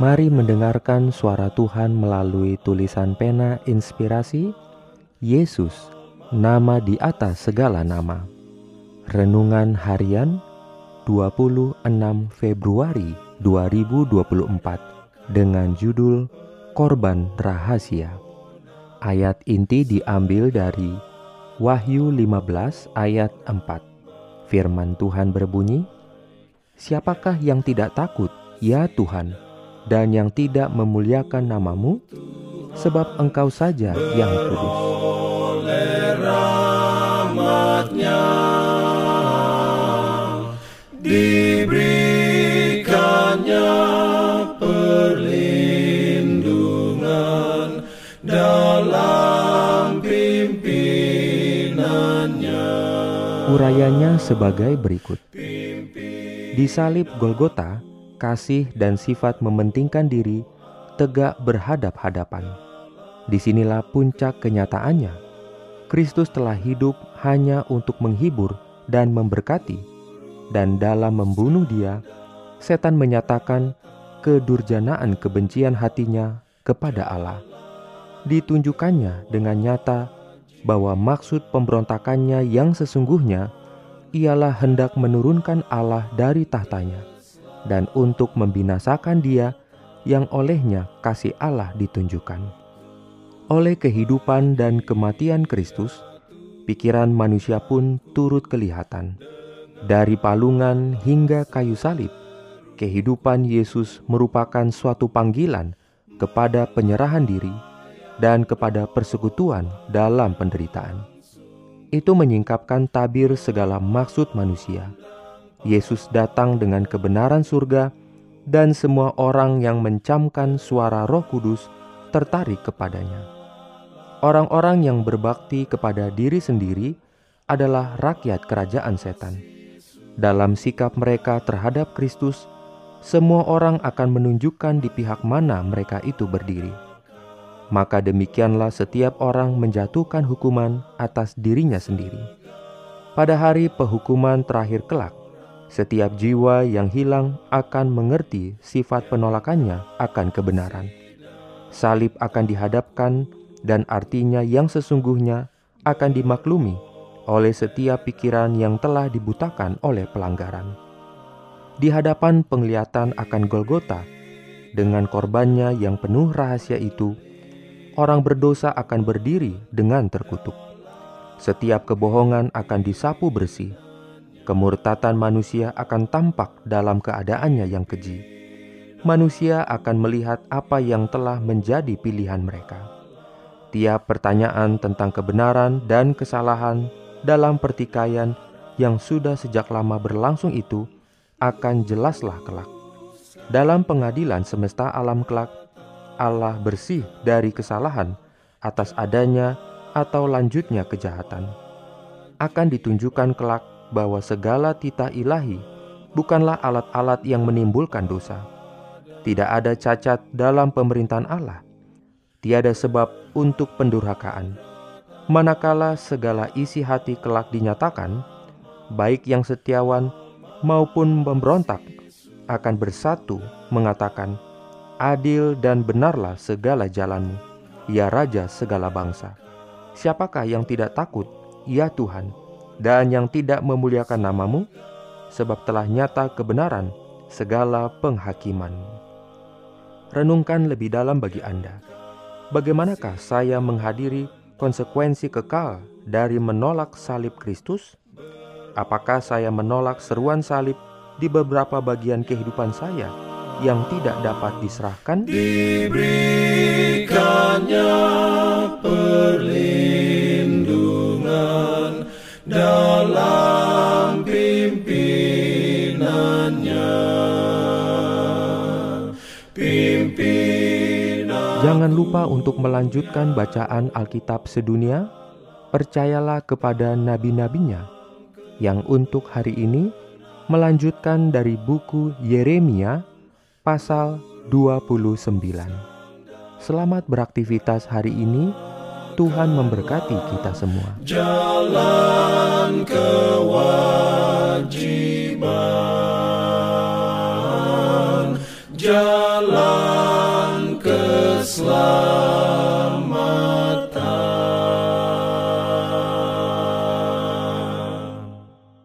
Mari mendengarkan suara Tuhan melalui tulisan pena inspirasi Yesus, nama di atas segala nama. Renungan harian 26 Februari 2024 dengan judul Korban Rahasia. Ayat inti diambil dari Wahyu 15 ayat 4. Firman Tuhan berbunyi, Siapakah yang tidak takut, ya Tuhan? Dan yang tidak memuliakan namamu, sebab engkau saja yang kudus. diberikannya perlindungan dalam pimpinannya. Urayanya sebagai berikut. Di salib Golgota, kasih dan sifat mementingkan diri tegak berhadap-hadapan. Di sinilah puncak kenyataannya. Kristus telah hidup hanya untuk menghibur dan memberkati, dan dalam membunuh Dia, setan menyatakan kedurjanaan kebencian hatinya kepada Allah. Ditunjukkannya dengan nyata bahwa maksud pemberontakannya yang sesungguhnya ialah hendak menurunkan Allah dari tahtanya dan untuk membinasakan dia yang olehnya kasih Allah ditunjukkan. Oleh kehidupan dan kematian Kristus, pikiran manusia pun turut kelihatan. Dari palungan hingga kayu salib, kehidupan Yesus merupakan suatu panggilan kepada penyerahan diri dan kepada persekutuan dalam penderitaan. Itu menyingkapkan tabir segala maksud manusia Yesus datang dengan kebenaran surga, dan semua orang yang mencamkan suara Roh Kudus tertarik kepadanya. Orang-orang yang berbakti kepada diri sendiri adalah rakyat kerajaan setan. Dalam sikap mereka terhadap Kristus, semua orang akan menunjukkan di pihak mana mereka itu berdiri. Maka demikianlah setiap orang menjatuhkan hukuman atas dirinya sendiri. Pada hari penghukuman terakhir kelak, setiap jiwa yang hilang akan mengerti sifat penolakannya akan kebenaran. Salib akan dihadapkan dan artinya yang sesungguhnya akan dimaklumi oleh setiap pikiran yang telah dibutakan oleh pelanggaran. Di hadapan penglihatan akan Golgota, dengan korbannya yang penuh rahasia itu, orang berdosa akan berdiri dengan terkutuk. Setiap kebohongan akan disapu bersih Kemurtatan manusia akan tampak dalam keadaannya yang keji. Manusia akan melihat apa yang telah menjadi pilihan mereka. Tiap pertanyaan tentang kebenaran dan kesalahan dalam pertikaian yang sudah sejak lama berlangsung itu akan jelaslah kelak. Dalam pengadilan semesta alam kelak, Allah bersih dari kesalahan atas adanya atau lanjutnya kejahatan. Akan ditunjukkan kelak bahwa segala titah ilahi bukanlah alat-alat yang menimbulkan dosa. Tidak ada cacat dalam pemerintahan Allah. Tiada sebab untuk pendurhakaan. Manakala segala isi hati kelak dinyatakan, baik yang setiawan maupun pemberontak akan bersatu mengatakan, adil dan benarlah segala jalanmu, ya Raja segala bangsa. Siapakah yang tidak takut, ya Tuhan, dan yang tidak memuliakan namamu, sebab telah nyata kebenaran segala penghakiman. Renungkan lebih dalam bagi Anda. Bagaimanakah saya menghadiri konsekuensi kekal dari menolak salib Kristus? Apakah saya menolak seruan salib di beberapa bagian kehidupan saya yang tidak dapat diserahkan? Diberikannya Jangan lupa untuk melanjutkan bacaan Alkitab sedunia. Percayalah kepada nabi-nabinya yang untuk hari ini melanjutkan dari buku Yeremia pasal 29. Selamat beraktivitas hari ini. Tuhan memberkati kita semua. jalan kewajiban jalan